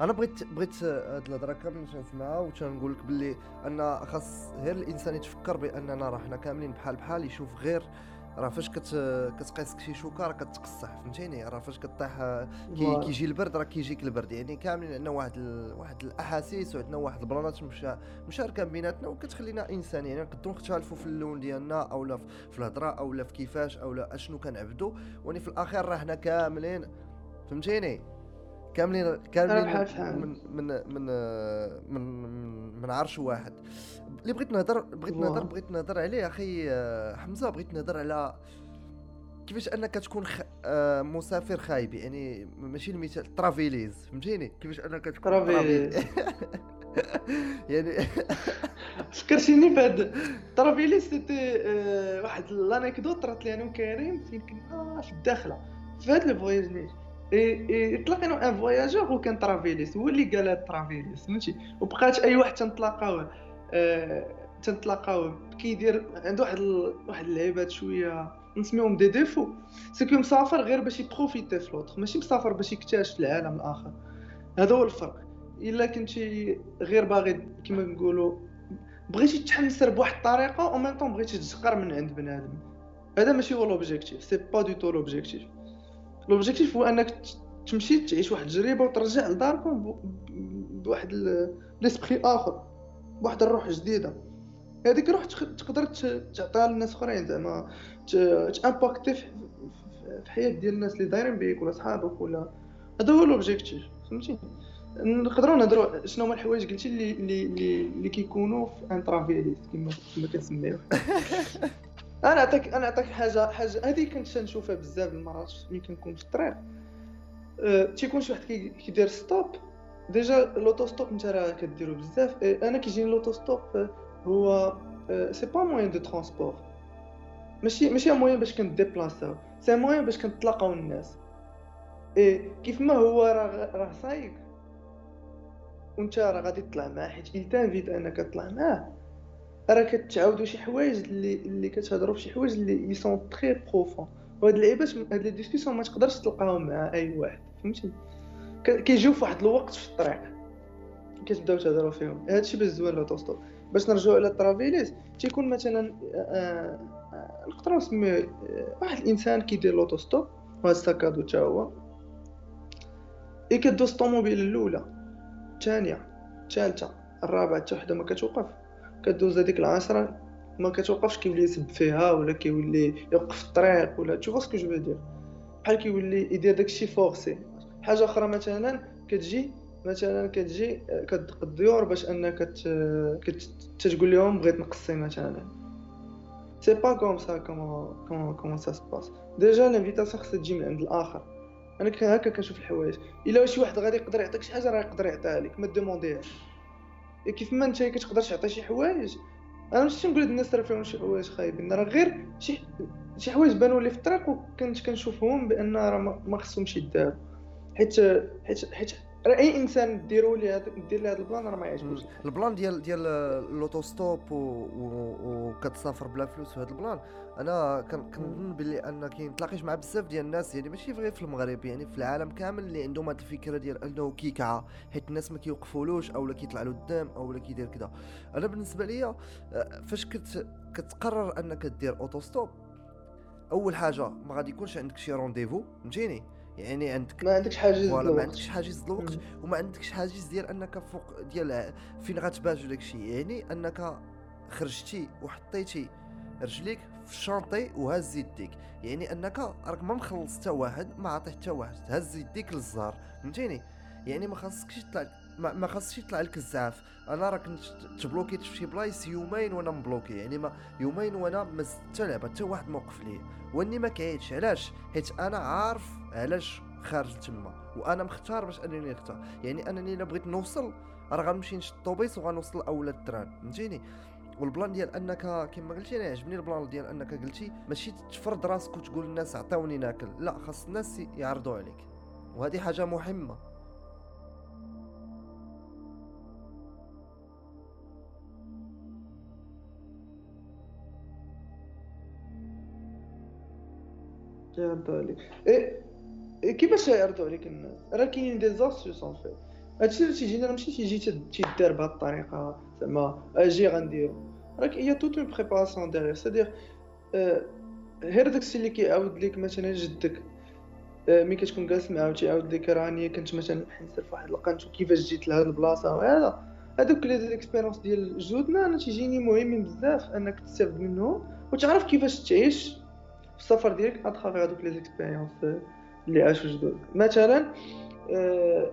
أنا بغيت بغيت هاد الهضره كامل نسمعها وتنقول لك باللي أن خاص غير الإنسان يتفكر بأننا راه حنا كاملين بحال بحال يشوف غير راه فاش كت كتقيس شي شوكه راه كتقصح فهمتيني؟ راه فاش كطيح كي كيجي البرد راه كيجيك البرد. يعني كاملين عندنا واحد ال... واحد الأحاسيس وعندنا واحد البلانات مشا... مشاركة بيناتنا وكتخلينا إنسان. يعني نقدروا نختلفوا في اللون ديالنا أو لا في الهضرة أو لا في كيفاش أو لا أشنو كنعبدوا وني في الأخير راه حنا كاملين فهمتيني؟ كاملين كاملين من من من من من عرش واحد. اللي بغيت نهضر بغيت نهضر بغيت نهضر عليه أخي آه، حمزة بغيت نهضر على كيفاش أنك تكون خ... آه، مسافر خايب يعني ماشي المثال ترافيليز فهمتيني؟ كيفاش أنك تكون ترافيليز يعني فكرتيني بهذا ترافيليز c'était آه، واحد l'anecdote طرات لي أنا وكريم فين كنا في الداخلة. في هذا الفواياج اي تلاقينا un voyageur وكان ترافيليس هو اللي قال ترافيليس فهمتي وبقات اي واحد آه تنطلاقاوه كيدير عنده واحد ال... واحد اللعيبات شوية نسميهم des défauts c'est que مسافر غير باش ي profiter في l'autre ماشي مسافر باش يكتشف العالم الآخر هذا هو الفرق الا كنتي غير باغي كما نقولوا بغيتي تحمسر بواحد الطريقة أو ميم طون بغيتي تزقر من عند بنادم هذا ماشي هو l'objectif c'est pas du tout l'objectif l'objectif هو انك تمشي تعيش واحد التجربه وترجع لداركم بواحد l'esprit اخر بواحد الروح جديده هذيك الروح تقدر تعطيها للناس اخرين زعما ت impacter في الحياة ديال الناس اللي دايرين بيك ولا صحابك ولا هذا هو l'objectif فهمتي نقدروا نهضروا شنو هما الحوايج قلتي اللي اللي اللي كيكونوا في un ترافيليس كما كما أنا نعطيك أنا نعطيك حاجة حاجة. هذه كنت نشوفها بزاف المرات ملي كنكون في الطريق أه، تيكون شي واحد كيدير stop déjà l'auto-stop انت راه كديرو بزاف. أه، أنا كيجيني l'auto-stop أه، هو c'est pas moyen de transport ماشي ماشي moyen باش كن déplacer و c'est moyen باش كنتلاقاو الناس. اي كيف ما هو راه راه سايق وانت راه غادي تطلع معاه حيت il t'invite أنك تطلع معاه. راه كتعاودوا شي حوايج اللي اللي كتهضروا في شي حوايج اللي sont très profonds وهاد اللعيبات هاد les discussions ما تقدرش تلقاهم مع أي واحد فهمتي؟ كيجيو في واحد الوقت في الطريق كتبداو تهضروا فيهم. هادشي باش زوين l'auto-stop باش نرجعوا على الترافيليس تيكون مثلا آه، آه، نقدروا نسميو آه، واحد الإنسان كيدير l'auto-stop وهاد ال sac à dos حتى هو إي كدوز الطوموبيل الأولى الثانية الثالثه الرابعة حتى وحدة ما كتوقف. كدوز هذيك العشرة ما كتوقفش كيولي يسب فيها ولا كيولي يوقف الطريق ولا تشوف est-ce que je dirais بحال كيولي يدير داكشي forcé حاجة أخرى مثلا كتجي مثلا كتجي كتدق الديور باش أنك تتقول لهم بغيت نقصي مثلا. c'est pas comme ça comment comment comment ça se passe déjà l'invitation خصها تجي من عند الآخر. أنا هكا كنشوف الحوايج. إلا شي واحد غادي يقدر يعطيك شي حاجة راه يقدر يعطيها لك ما demander هاش كيف ما أنت كتقدرش تعطي شي حوايج. أنا ماشي نقول الناس راه فيهم شي حوايج خايبين راه غير شي شي حوايج بانوا لي في الطريق وكنت كنشوفهم بأن راه ما خصهمش يداروا. حيت حيت حيت راه اي انسان ديروا لي هذا دير لي هذا ال plan راه ما يعجبوش ال plan ديال ديال l'autostop وكتسافر بلا فلوس وهذا ال plan أنا كنظن باللي ان كاين تلاقيش مع بزاف ديال الناس يعني ماشي غير في المغرب يعني في العالم كامل اللي عندهم هذه الفكرة ديال انه كيكعى حيت الناس ما كيوقفولوش اولا كيطلع له الدم اولا كيدير كذا أنا بالنسبة ليا فاش كت كتقرر انك دير autostop اول حاجة ما غادي يكونش عندك شي rendez-vous فهمتيني يعني عندك ما عندكش حاجز ولا ما عندكش حاجز الوقت وما عندكش حاجز ديال أنك فوق ديال فين غتباج داكشي يعني أنك خرجتي وحطيتي رجليك في ال chantier وهز يديك. يعني أنك راك ما مخلص حتى واحد ما عطيه حتى واحد هز يديك للزهر. فهمتيني؟ يعني ما خاصكش تطلع ما, ما خاصش يطلع لك الزعف. أنا راه كنت تبلوكيت في شي بلايص يومين وأنا مبلوكي. يعني ما يومين وأنا ما حتى لعبة حتى واحد موقف ليا وإني ما كاينش. علاش؟ حيت أنا عارف علاش خارج تما. وأنا مختار باش أنني نختار. يعني أنني إلا بغيت نوصل راه غنمشي نشد الطوبيس وغنوصل اولا ال train فهمتيني؟ وال plan ديال انك كما قلتي أنا عجبني ال plan ديال أنك قلتي ماشي تفرض راسك وتقول الناس عطاوني ناكل. لا خاص الناس يعرضوا عليك. وهذه حاجة مهمة. يعرضوا عليك إيه كيفاش يعرضوا عليك الناس راه كاينين des astuces en fait هادشي اللي تيجينا ماشي تيجي تيدار بهاد الطريقة زعما أجي غنديرو راك هي toute une préparation derrière c'est-à-dire غير داكشي اللي كيعاود ليك مثلا جدك ملي كتكون جالس معاه تيعاود لك راني كنت مثلا حنسر في واحد القنت وكيفاش جيت لهاد البلاصه وهذا هادوك les expériences ديال جدودنا أنا تيجيني مهمين بزاف انك تستافد منهم وتعرف كيفاش تعيش في السفر ديالك à travers هادوك les expériences اللي عاشوا جدود مثلا آه،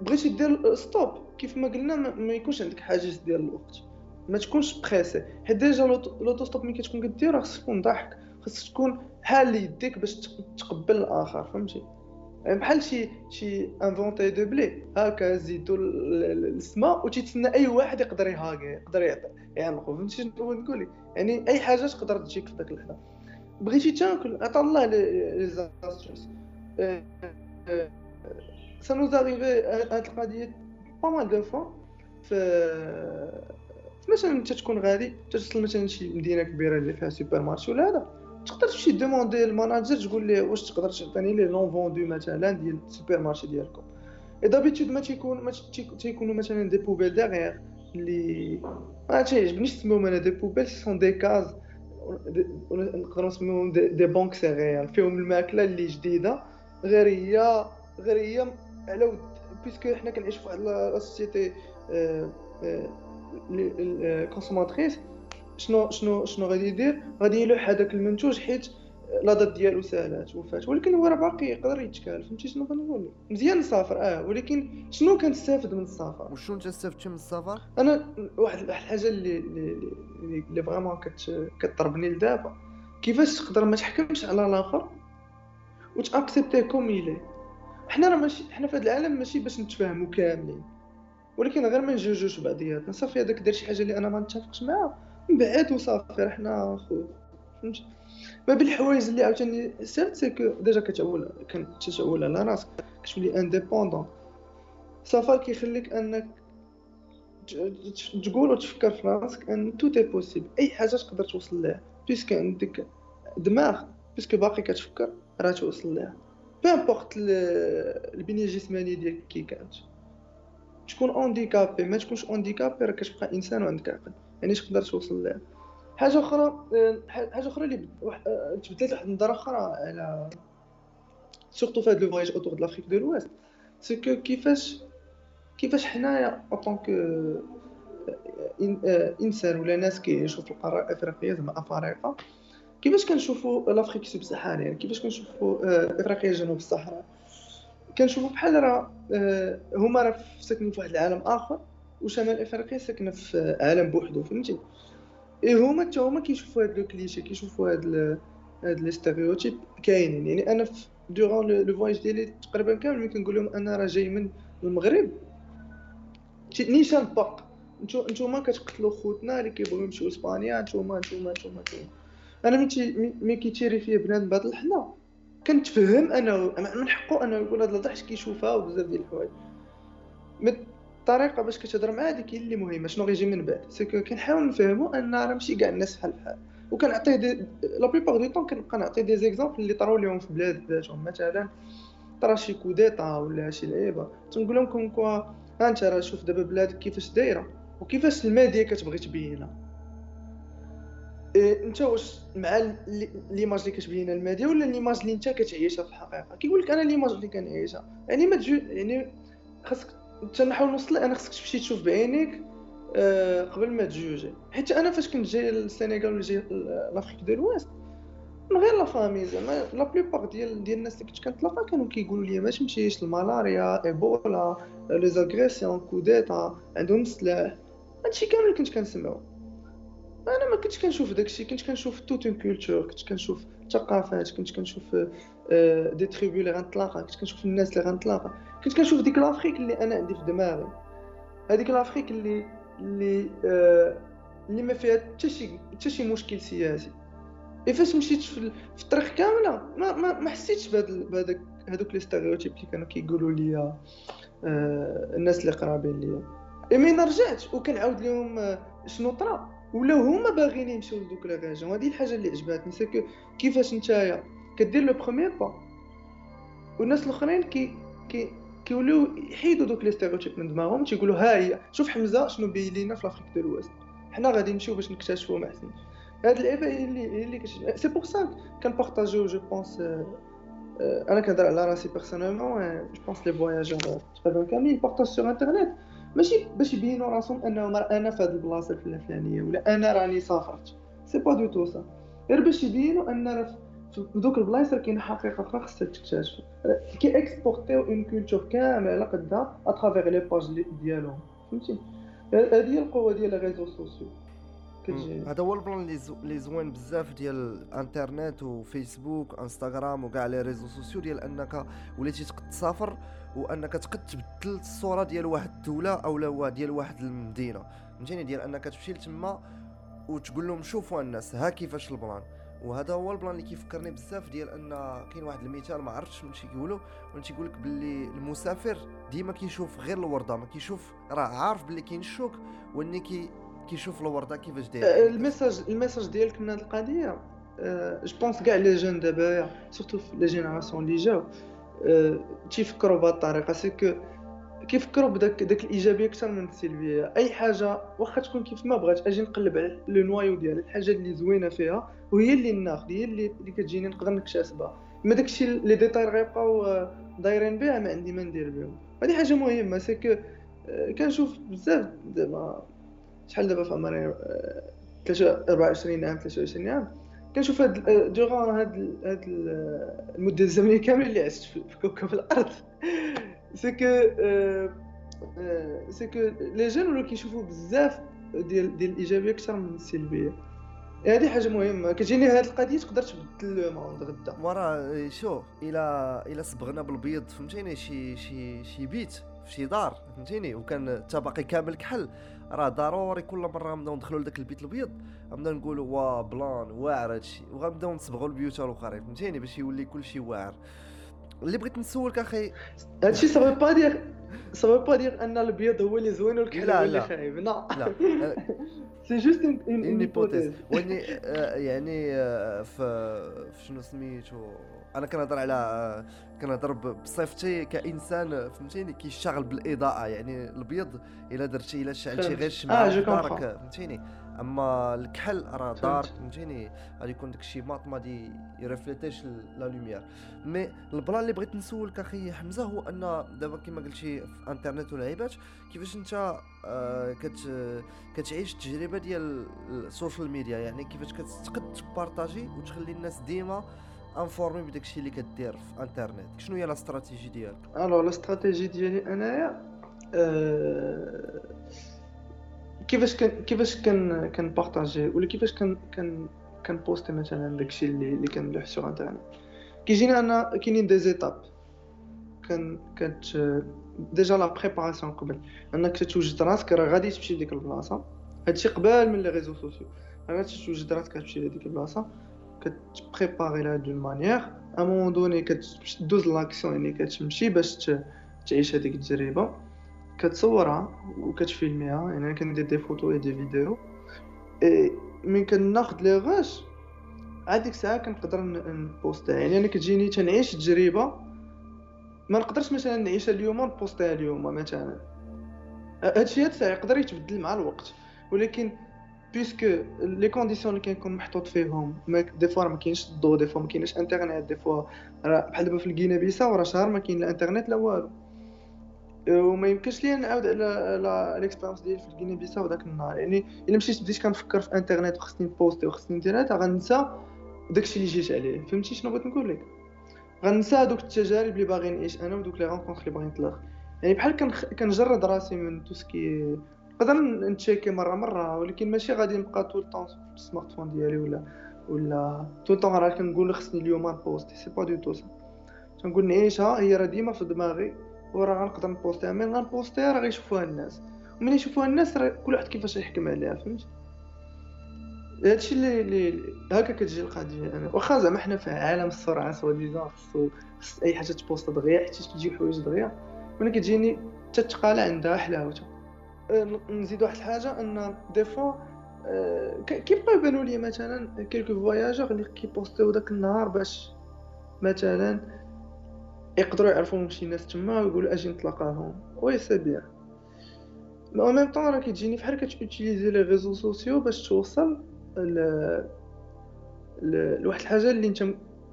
بغيتي دير stop كيف ما قلنا ما يكونش عندك حاجز ديال الوقت. ما تكونش pressé حيت déjà l'auto-stop ملي كتكون كدير خصك تكون ضحك. خصك تكون حال يديك باش تقبل الآخر فهمتي؟ يعني بحال شي شي انفونتي دو بلي هكا زيدو السماء وتيتسنى أي واحد يقدر يهاكي يقدر يعطي. يعنقو فهمتي شنو نقول يعني أي حاجة تقدر تجيك في داك اللحظة. بغيتي تاكل عطا الله les astuces ça nous est arrivé هاد القضية pas mal de fois ف مثلا انت تكون غادي توصل مثلا شي مدينة كبيرة اللي فيها supermarché ولا هذا. تقدر تمشي demander ال manager تقول ليه واش تقدر تعطيني les non vendus مثلا ديال ال supermarché ديالكم. اي d'habitude ما تيكون ما تيكونوا مثلا des poubelles derrière اللي ما تيعجبنيش نسميهم أنا des poubelles sont des cases نقدروا نسميهم des banques céréales فيهم الماكلة اللي جديدة. غير هي غير هي على ود parce que حنا كنعيشوا في واحد la société consommatrice. شنو شنو شنو غادي يدير؟ غادي يلوح هذاك المنتوج حيت la date ديالو سالات وفات ولكن هو راه باقي يقدر يتكال فهمتي شنو كنقول؟ مزيان نسافر آه ولكن شنو كنستافد من السفر؟ وشنو انت استفدتي من السفر؟ أنا واحد الحاجة اللي اللي اللي vraiment كتضربني لدابا. كيفاش تقدر ما تحكمش على الآخر وتاكسبتيه comme il est حنا راه ماشي حنا في هذا العالم ماشي باش نتفاهموا كاملين. ولكن غير ما نجوجوش بعضياتنا. صافي هذاك دار شي حاجة اللي أنا ما نتفقش معاها. من بعد وصافي حنا خو فهمتي ما بين الحوايج اللي عاوتاني surtout c'est que déjà كتعول كتعول على راسك. كتولي indépendant السفر كيخليك أنك تقول وتفكر في راسك أن tout est possible أي حاجة تقدر توصل لها. parce que عندك دماغ parce que باقي كتفكر راه توصل لها. peu importe البنيه الجسمانيه ديالك كي كانت. تكون handicapé ما تكونش handicapé راه كتبقى إنسان وعندك عقل. يعني تقدر توصل لها؟ حاجة أخرى حاجة أخرى اللي تبدلت واحد النظره أخرى على surtout في هذا le voyage autour de l'Afrique de l'Ouest c'est que كيفاش كيفاش حنايا en tant que إنسان ولا ناس كيعيشوا في القارة الإفريقية زعما أفارقة كيفاش كنشوفوا l'Afrique subsaharienne يعني كيفاش كنشوفوا إفريقيا جنوب الصحراء؟ كنشوفوا بحال راه هما راه ساكنين في واحد العالم آخر وشمال إفريقيا ساكنة في عالم بوحدو فهمتي؟ اي هما حتى هما كيشوفوا هاد le cliché كيشوفوا هاد هاد les stéréotypes كاينين. يعني أنا في durant le voyage ديالي تقريبا كامل ملي كنقول لهم أنا راه جاي من المغرب نيشان باق نتوما كتقتلوا خوتنا اللي كيبغيو يمشيو لإسبانيا نتوما نتوما نتوما أنا ملي كيتيري فيا بنادم بهاد الحنا كنتفهم انه من حقه أنه يقول هاد الهضره حيت كيشوفها وبزاف ديال الحوايج. الطريقة باش كتهضر معاه هذيك هي اللي مهمة. شنو غيجي من بعد؟ c'est كنحاول نفهمو أن راه ماشي كاع الناس بحال بحال. وكنعطيه des la plupart du temps كنبقى نعطي des exemples اللي طراو ليهم في بلاد بلادهم مثلا طرا شي coup d'état ولا شي لعيبة. تنقول لهم comme quoi ها أنت راه شوف دابا بلادك كيفاش دايرة وكيفاش الماديه كتبغي تبينها إيه أنت واش مع l'image اللي كتبين الماديه ولا l'image اللي أنت كتعيشها في الحقيقة؟ كيقول لك أنا l'image اللي كنعيشها. يعني ما تجو يعني خاصك انت نحاول نوصل أنا خاصك تمشي تشوف بعينيك. أه قبل ما تجوجي حيت أنا فاش كنت جاي للسنغال ولا جاي l'Afrique de l'Ouest من غير la famille زعما la plupart ديال ديال الناس اللي كنت كنتلاقى كانوا كيقولوا لي ما تمشيش الملاريا إيبولا les agressions coup d'état عندهم السلاح هادشي كامل كنت كنسمعو. أنا ما كنتش كنشوف داكشي كنت كنشوف toute une culture كنت كنشوف ثقافات كنت كنشوف des tribus اللي غنتلاقى كنت كنشوف الناس اللي غنتلاقى. كنت كنشوف ديك l'Afrique اللي أنا عندي في دماغي. هذيك l'Afrique اللي اللي آه اللي ما فيها حتى شي حتى شي مشكل سياسي. إي فاش مشيت في, في الطريق كاملة ما ما, ما حسيتش بهذاك هذوك les stéréotypes اللي كانوا كيقولوا لي آه الناس اللي قرابين ليا. إي مين رجعت وكنعاود لهم شنو طرا. ولاو هما باغيين يمشيو لدوك les régions هذه الحاجة اللي عجباتني c'est كيفاش نتايا كدير le premier pas والناس الأخرين كي كي كيوليو يحيدوا دوك les stéréotypes من دماغهم تيقولوا ها هي شوف حمزة شنو بين لينا في l'Afrique de l'Ouest. حنا غادي نمشيو باش نكتشفوا محسن هاد اللعيبه هي اللي اللي c'est pour ça كن partageيو je pense أنا كنهضر على راسي personnellement je pense les voyageurs تقريبا كاملين partagent sur internet ماشي باش يبينوا راسهم أنهم أنا في هاد البلاصة الفلانية ولا أنا راني سافرت. c'est pas du tout ça غير باش يبينوا أن راه دوك البلايص راه كاينة حقيقه أخرى خصها تكتشف كي exportيو une culture كامله على قدها à travers les pages ديالهم. فهمتي؟ هذه هي القوة ديال les réseaux sociaux هذا هو ال plan اللي زوين بزاف ديال الانترنت وفيسبوك انستغرام وكاع les réseaux sociaux ديال أنك وليتي تقد تسافر وأنك تقد تبدل الصورة ديال واحد الدولة أو لا ديال واحد المدينة. فهمتيني؟ ديال أنك تمشي لتما وتقول لهم شوفوا الناس ها كيفاش ال plan. وهذا هو ال plan اللي كيفكرني بزاف ديال أن كاين واحد المثال ما عرفتش من كيقولوا من تيقول لك باللي المسافر ديما كيشوف غير الوردة ما كيشوف راه عارف باللي كاين الشوك واني كي كيشوف الوردة كيفاش داير ال message ال message ديالك من هذه القضية je pense كاع les jeunes دابا surtout les générations اللي جاو تيفكروا بهذه الطريقة. c'est que كيفكروا بداك داك الإيجابية أكثر من السلبيه أي حاجة واخا تكون كيف ما بغات أجي نقلب على le noyau ديالها الحاجة اللي زوينة فيها وهي اللي ناخذ هي اللي, اللي كتجيني نقدر نكتسبها ما داكشي les détails غيبقاو دايرين بها ما عندي ما ندير بهم. هذه حاجة مهمة c'est que كنشوف بزاف دابا شحال دابا في عمري 24 عام 23 عام كنشوف هاد دوغون هاد هاد المدة الزمنية كاملة اللي عشت في كوكب الأرض. c'est que c'est que les jeunes ولاو كيشوفوا بزاف ديال ديال الايجابيه أكثر من السلبيه هذه حاجة مهمه كتجيني هذه القضية تقدر تبدل le monde غدا ورا شوف إلى إلى صبغنا بالبيض فهمتيني؟ شي شي شي بيت في شي دار فهمتيني؟ وكان حتى باقي كامل كحل. راه ضروري كل مرة نبداو ندخلوا لذاك البيت الابيض نبداو نقولوا وا plan واعر هادشي. وغنبداو نصبغوا البيوت الأخرين فهمتيني؟ باش يولي كلشي واعر. اللي بغيت نسولك أخي. هادشي ça veut pas dire ça veut pas dire أن الابيض هو اللي زوين والكحل لا، هو اللي لا. خايب لا. لا. c'est juste une hypothèse hypothèse وإني آه، يعني آه، في شنو سميتو؟ أنا كنهضر على آه، كنهضر بصفتي كإنسان فهمتيني؟ كيشتغل بالإضاءة. يعني الابيض إلا درتي إلا شعلتي. غير الشمعه. آه، فهمتيني؟ أما الكحل راه. دارك فهمتيني؟ غادي يكون داكشي mat ما دي ي reflétيش la lumière. mais ال plan اللي بغيت نسولك أخي حمزة هو أن دابا كما قلتي في انترنت ولعيبات كيفاش أنت آه، كت كتعيش التجربة ديال ال social media يعني كيفاش كتقد ت partageي وتخلي الناس ديما informés بداكشي اللي كدير في انترنت شنو هي la stratégie ديالك؟ alors la stratégie ديالي أنايا آه، كيفاش كان كيفاش كان كن partageي ولا كيفاش كان كان كن postي مثلا داكشي اللي اللي كنلوح sur internet كيجيني أنا كاينين des étapes كان كت déjà la préparation قبل. أنك تتوجد راسك راه غادي تمشي لديك البلاصة. هادشي قبل من les réseaux sociaux غادي تتوجد راسك تمشي لديك البلاصة. كتبريباري لها دون مانيير ا مون دوني كتدوز لاكسيون يعني كتمشي باش تعيش هذيك التجربة. كتصورها وكتفيلميها يعني أنا كندير دي فوتو إي دي فيديو. إي من كناخد لي غاش ديك الساعة كنقدر نبوستها. يعني أنا كتجيني تنعيش تجربة ما نقدرش مثلا نعيشها اليوم ونبوستها اليوم مثلا. هادشي هاد الساعة يقدر يتبدل مع الوقت. ولكن puisque les conditions اللي كنكون محطوط فيهم des fois ما كاينش الضو des fois ما كاينش انترنت des fois بحال دابا في الغينيا بيساو راه شهر ما كاين لا إنترنت لا والو. وما يمكنش ليا نعاود على على l'expérience ديالي في الغينيا بيساو داك النهار. يعني إلا مشيت بديت كنفكر في إنترنت وخصني ن postي وخصني ندير هذا غنسى داكشي اللي جيت عليه. فهمتي شنو بغيت نقول لك؟ غنسى هذوك التجارب اللي باغي نعيش أنا ودوك les rencontres اللي باغي نطلق. يعني بحال. كنجرد راسي من tout ce qui نقدر نتشيكي مرة مرة ولكن ماشي غادي نبقى tout le temps في ال smartphone ديالي ولا ولا tout le temps راه كنقول خصني اليوم نبوستي c'est pas du tout ça تنقول نعيشها هي راه ديما في دماغي. وراه غنقدر نبوستيها. mais غنبوستيها راه غيشوفوها الناس. وملي يشوفوها الناس راه كل واحد كيفاش يحكم عليها فهمت؟ هادشي اللي اللي هكا كتجي القضية أنا. واخا زعما حنا في عالم السرعه soi-disant خصو خص أي حاجة تبوست دغيا حيت تجي حوايج دغيا ملي كتجيني حتى التقاله عندها حلاوتها أه، نزيد واحد الحاجة أن des fois أه، كيبقاو يبانوا لي مثلا quelques voyageurs اللي كيبوستيو داك النهار باش مثلا يقدروا يعرفوا شي ناس تما ويقولوا أجي نتلاقاهم. oui c'est bien mais en même temps راه كتجيني فحال كتوتيليزي les réseaux sociaux باش توصل ل لواحد الحاجة اللي انت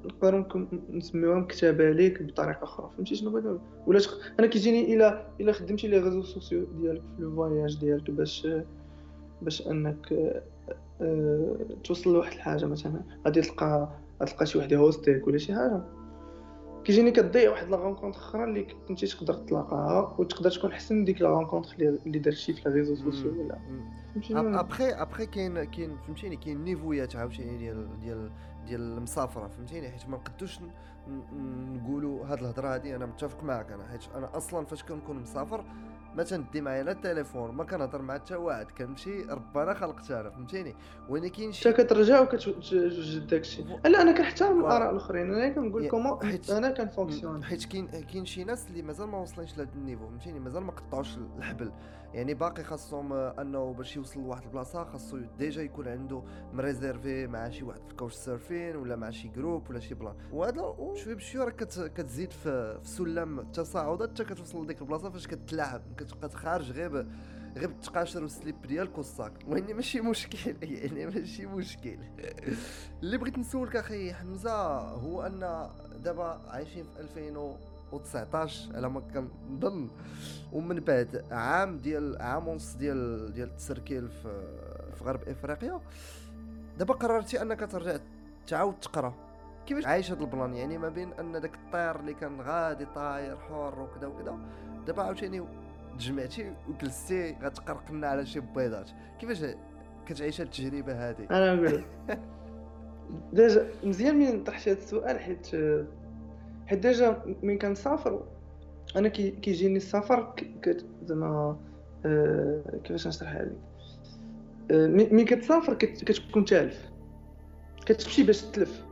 نقدروا نسميوها مكتبة ليك بطريقة أخرى. فهمتي شنو بغيت ولا. أنا كيجيني الا إلا خدمتي les réseaux sociaux ديالك في le voyage ديالك باش باش أنك آه، توصل لواحد الحاجة مثلا. غادي تلقى غتلقى شي واحد هوستيك ولا شي حاجة. كيجيني كتضيع واحد la rencontre أخرى اللي كنتي تقدر تلاقاها وتقدر تكون أحسن من ديك la rencontre اللي اللي درتي في les réseaux sociaux ولا ابخي أبخي كاين كاين فهمتيني كاين نيفويات عاوتاني ديال ديال ديال المسافرة فهمتيني؟ حيت ما نقدوش نقولوا هاد الهضرة هادي أنا متفق معك أنا حيت أنا أصلا فاش كنكون مسافر ما تندي معايا لا التليفون ما كنهضر مع حتى واحد كنمشي ربنا خلقت أنا فهمتيني كاين شي كترجع وكتوجد داكشي لا أنا كنحترم. الآراء الأخرين أنا كنقول حيت- أنا كنفونكسيون. حيت كاين كاين شي ناس اللي مازال ما وصلينش لهاد ال niveau فهمتيني؟ مازال ما قطعوش الحبل. يعني باقي خاصهم أنه باش يوصل لواحد البلاصة خاصو déjà يكون عنده مريزيرفي مع شي واحد في ال Couchsurfing ولا مع شي groupe ولا شي plan. وهذا شوية بشويه راك كت- كتزيد في سلم التصاعد. حتى كتوصل لديك البلاصة فاش كتلاعب كتبقى خارج غير غير بالتقاشر وال slip ديالك وال sac. وهني ماشي مشكل يعني ماشي مشكل. اللي بغيت نسولك أخي حمزة هو أن دابا عايشين في 2019 على ما كنظن. ومن بعد عام ديال عام ونص ديال ديال التسركيل في في غرب إفريقيا دابا قررتي أنك ترجع تعاود تقرا. كيفاش عايش هذا ال plan؟ يعني ما بين أن داك الطير اللي كان غادي طاير حر وكذا وكذا دابا عاوتاني تجمعتي وجلستي غتقرق لنا على شي بيضات. كيفاش كتعيش هاد التجربة هذه أنا نقول. déjà مزيان من طرحتي هذا السؤال حيت حيت déjà من كنسافر أنا كي كيجيني السفر زعما آه، كيفاش نشرحها لك؟ ملي كتسافر كت- كتكون تالف كتمشي باش تلف.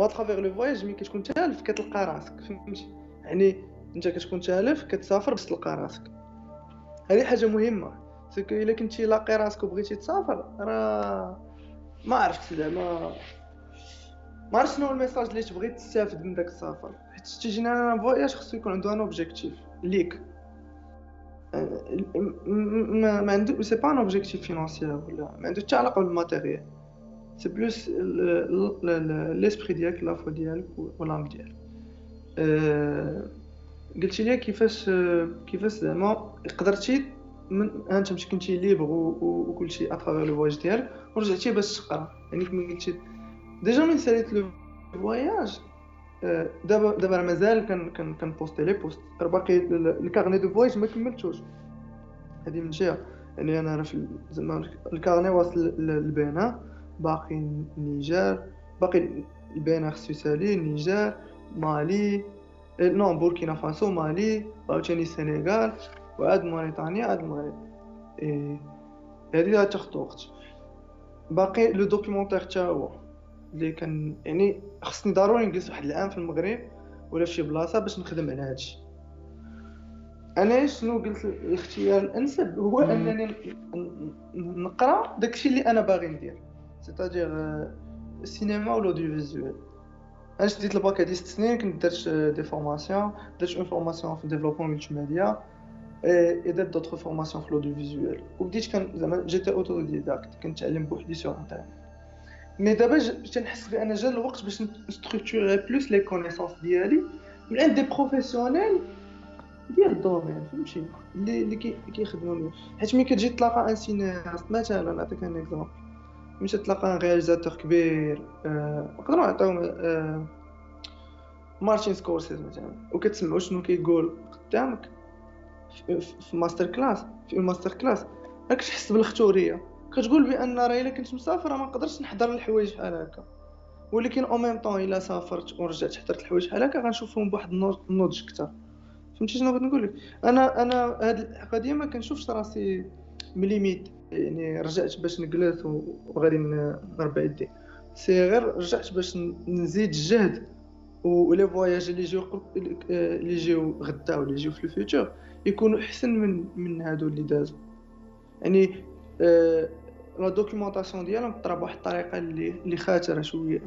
و à travers le voyage ملي كتكون تالف كتلقى راسك فهمتي؟ يعني أنت كتكون تالف كتسافر باش تلقى راسك. هذه حاجة مهمة. parce que إلا كنتي لاقي راسك وبغيتي تسافر راه ما عرفت زعما. ما عرفت شنو ال message اللي تبغي تستافد من داك السفر. حيت تيجيني أنا voyage خصو يكون عنده un objectif ليك. ما, ما عنده c'est pas un objectif financier ولا ما عنده حتى علاقة بال matériel. c'est plus l'esprit ديالك la foi ديالك ولا ديالك قلتي لي كيفاش كيفاش زعما قدرتي من انت مش كنتي libre وكلشي à travers le voyage ديالك ورجعتي باش تقرا يعني كما قلتي déjà ما ساليت le voyage دابا دابا مازال كان كان كنبوستي les posts راه باقي ال carnet de voyage ما كملتوش هذه من جهه يعني أنا راه زعما ال carnet واصل للبنين باقي النيجر باقي خصو يسالي النيجر مالي نو بوركينا فاسو مالي عاوتاني السنغال وعاد موريتانيا عاد المغرب هذه تاخذ وقت. باقي le documentaire حتى هو اللي كان يعني خصني ضروري نجلس واحد العام في المغرب ولا في شي بلاصة باش نخدم على هادشي. أنا شنو قلت الاختيار الأنسب؟ هو أنني نقرأ داكشي اللي أنا باغي ندير. c'est-à-dire السينما ولا l'audiovisuel أنا شديت الباك هادي ست سنين كنت درت des formations درت une formation في développement multimédia et درت d'autres formations في visuel وبديت كان زعما j'étais autodidacte كنتعلم بوحدي sur internet mais دابا تنحس بأن جا الوقت باش نستركتوري plus les connaissances ديالي من عند des professionnels ديال ال domaine فهمتي اللي اللي كيخدموا حيت ملي كتجي تلاقى un cinéaste مثلا نعطيك un exemple ملي تلاقى réalisateur كبير نقدروا نعطيو مارتين سكورسيز مثلا. وكتسمعوا شنو كيقول قدامك في master class في ال master class راك تحس بالختوريه كتقول بأن راه الا كنت مسافر ما نقدرش نحضر الحوايج بحال هكا. ولكن au même temps إلا سافرت ورجعت حضرت الحوايج بحال هكا غنشوفهم بواحد النضج أكثر. فهمتي شنو بغيت نقول لك؟ أنا أنا هاد القضية ما كنشوفش راسي limite يعني رجعت باش نجلس وغادي نربع يدي. c'est غير رجعت باش نزيد الجهد. و les voyages اللي يجيو اللي يجيو غدا ولا يجيو في ال future يكونوا أحسن من من هادو اللي دازو. يعني آه la documentation ديالهم طرا بواحد الطريقة اللي اللي خاطرة شوية.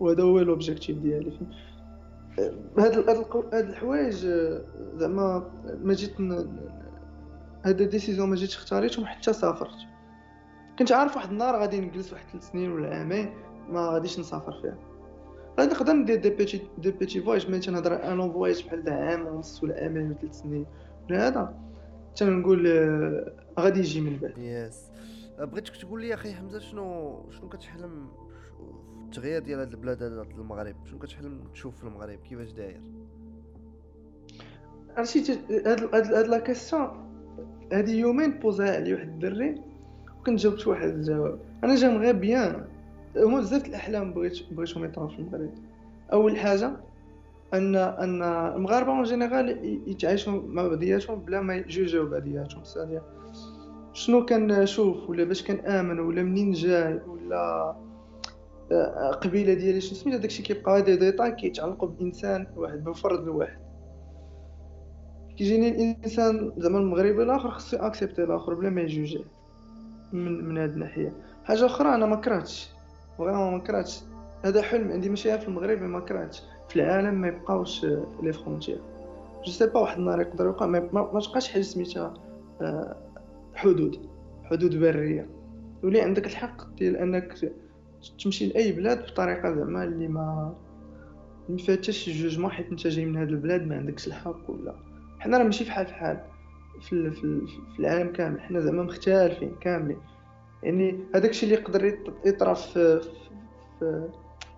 وهذا هو l'objectif ديالي. هاد هاد الحوايج زعما ما جيت هاد décision ما جيتش اختاريتهم حتى سافرت. كنت عارف واحد النهار غادي نجلس واحد ثلاث سنين ولا عامين ما غاديش نسافر فيها. غادي نقدر ندير des petits des petits voyages ملي تنهضر un voyage بحال عام ونص ولا عامين ولا ثلاث سنين. ولا هذا تنقول غادي يجي من بعد. yes بغيتك تقول لي أخي حمزة شنو شنو كتحلم التغيير ديال هاد البلاد هذا المغرب؟ شنو كتحلم تشوف في المغرب؟ كيفاش داير؟ عرفتي هاد هاد la question هادي يومين pose ها علي واحد الدري وكنت جاوبت واحد الجواب. أنا جا غير bien هما بزاف الأحلام بغيت بغيتهم يطرا في المغرب أول حاجة ان أن المغاربة en général يتعايشوا مع بعضياتهم بلا ما يجوجوا بعضياتهم. c'est-à-dire شنو كنشوف ولا باش كنآمن ولا منين جاي ولا آه، قبيلة ديالي شنو سميتها؟ داكشي كيبقى دي ديطاي كيتعلقوا بإنسان واحد بفرد الواحد كيجيني الإنسان زعما المغربي الآخر خصو accepter الآخر بلا ما يجوجيه من من هاد الناحية. حاجة أخرى أنا ما كرهتش. vraiment ما كرهتش. هذا حلم عندي ماشي في المغرب ما كرهتش. في العالم ما يبقاوش les frontières je sais pas واحد النهار يقدر يوقع ما, ما تبقاش حاجة سميتها آه، حدود. حدود برية. تولي عندك الحق ديال أنك تمشي لأي بلاد بطريقة زعما اللي ما ما حتى شي جوجمون حيت أنت جاي من هاد البلاد ما عندكش الحق ولا. حنا راه ماشي فحال فحال في, في, في العالم كامل حنا زعما مختلفين كاملين. يعني هذاك الشيء اللي يقدر يطرا في في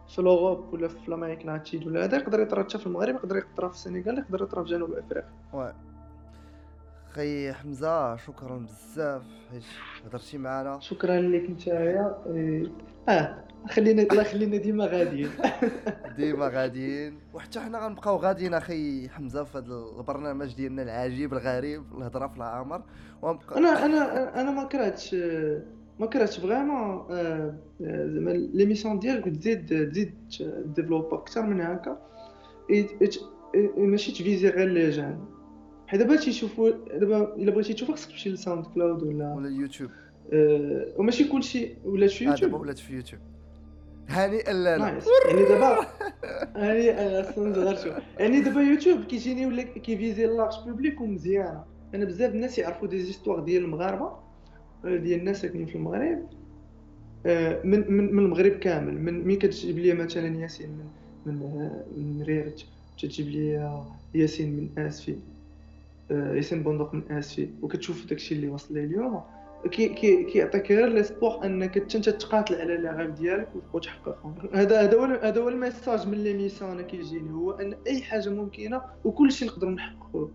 في لوروب ولا في الامريك لاتين ولا هذا يقدر يطرا حتى في المغرب يقدر يطرا في السنغال يقدر يطرا في جنوب أفريقيا. خي حمزة شكرا بزاف حيت هضرتي معنا. شكرا لك نتايا. إيه. آه. خلينا الله يخلينا ديما غاديين. ديما غاديين. وحتى حنا غنبقاو غاديين أخي حمزة في هذا البرنامج ديالنا العجيب الغريب الهضرة في العامر وغنبقى أنا أنا أنا ما كرهتش ما كرهتش vraiment زعما l'émission ديالك تزيد تزيد développe أكثر من هكا. ماشي ت viser غير les gens. حيت دابا تيشوفوا دابا إلا بغيتي تشوف خصك تمشي ل SoundCloud ولا ولا اليوتيوب. آه، وماشي كلشي. ولات في آه يوتيوب؟ ولات في يوتيوب. هانئا لا nice. يعني دابا يعني أصلا غير شوف يعني دابا يوتيوب كيجيني ولا كي viser large public ومزيانة. أنا بزاف الناس يعرفوا des histoires ديال المغاربة آه، ديال الناس ساكنين في المغرب. آه، من من من المغرب كامل. من مين كتجيب لي مثلا ياسين من من آه، من ريرت تجيب لي ياسين من آسفي. آه، ياسين بندق من آسفي. وكتشوف داكشي اللي وصل ليه اليوم. كي كي كيعطيك غير l'espoir انك انت تقاتل على غيف ديالك وتحققهم هذا هذا هو هذا هو ال message من l'émission أنا كيجيني هو ان أي حاجة ممكنة وكل شيء نقدروا نحققوه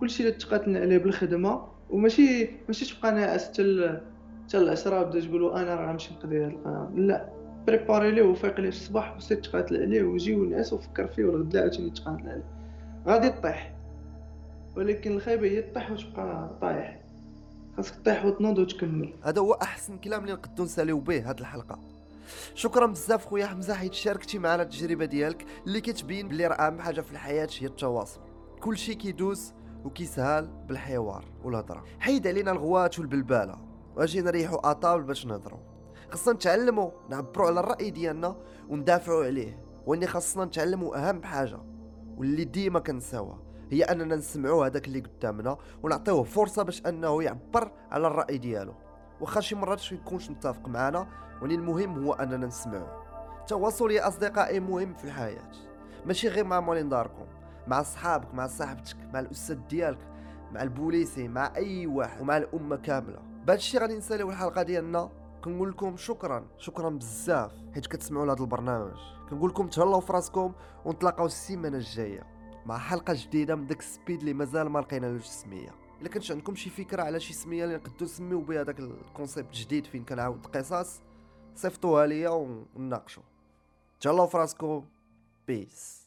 كل شيء اللي تقاتلنا عليه بالخدمة وماشي ماشي تبقى ناعس حتى حتى العشرة بدا تقولوا أنا راه غنمشي نقضي هاد القرار لا préparer ليه وفيق ليه في الصباح وسير تقاتل عليه وجي ونعس وفكر فيه والغدا عاوتاني تقاتل عليه. غادي طيح ولكن الخايبة هي طيح وتبقى طايح. خاصك طيح وتنوض وتكمل هذا هو أحسن كلام اللي نقدروا نساليو به هاد الحلقة. شكرا بزاف خويا حمزة حيت شاركتي معنا التجربة ديالك اللي كتبين بلي راه أهم حاجة في الحياة هي التواصل. كلشي كيدوز وكيسهل بالحوار والهضرة. حيد علينا الغوات والبلبالة. واجي نريحوا اطابل باش نهضروا خاصنا نتعلموا نعبروا على الرأي ديالنا وندافعوا عليه. وإني خاصنا نتعلموا أهم حاجة واللي ديما كنساوها. هي أننا نسمعوا هذاك اللي قدامنا ونعطيوه فرصة باش أنه يعبر على الرأي ديالو. واخا شي مرات ما يكونش متفق معنا ولكن المهم هو أننا نسمعوه التواصل يا أصدقائي مهم في الحياة. ماشي غير مع مولين داركم مع صحابك مع صاحبتك مع الأستاذ ديالك مع البوليسي مع أي واحد ومع الأمة كاملة. بهذا الشيء غادي نساليو الحلقة ديالنا. كنقول لكم شكرا شكرا بزاف حيت كتسمعوا لهذا البرنامج. كنقول لكم تهلاو في راسكم ونتلاقاو السيمانة الجاية. مع حلقة جديدة من داك السبيد اللي مازال ما لقينالوش سمية. إلا كانش عندكم شي فكرة على شي سمية اللي نقدروا نسميو بها داك ال concept الجديد فين كنعاود قصص صيفطوها ليا ونناقشوا تهلاو في راسكم peace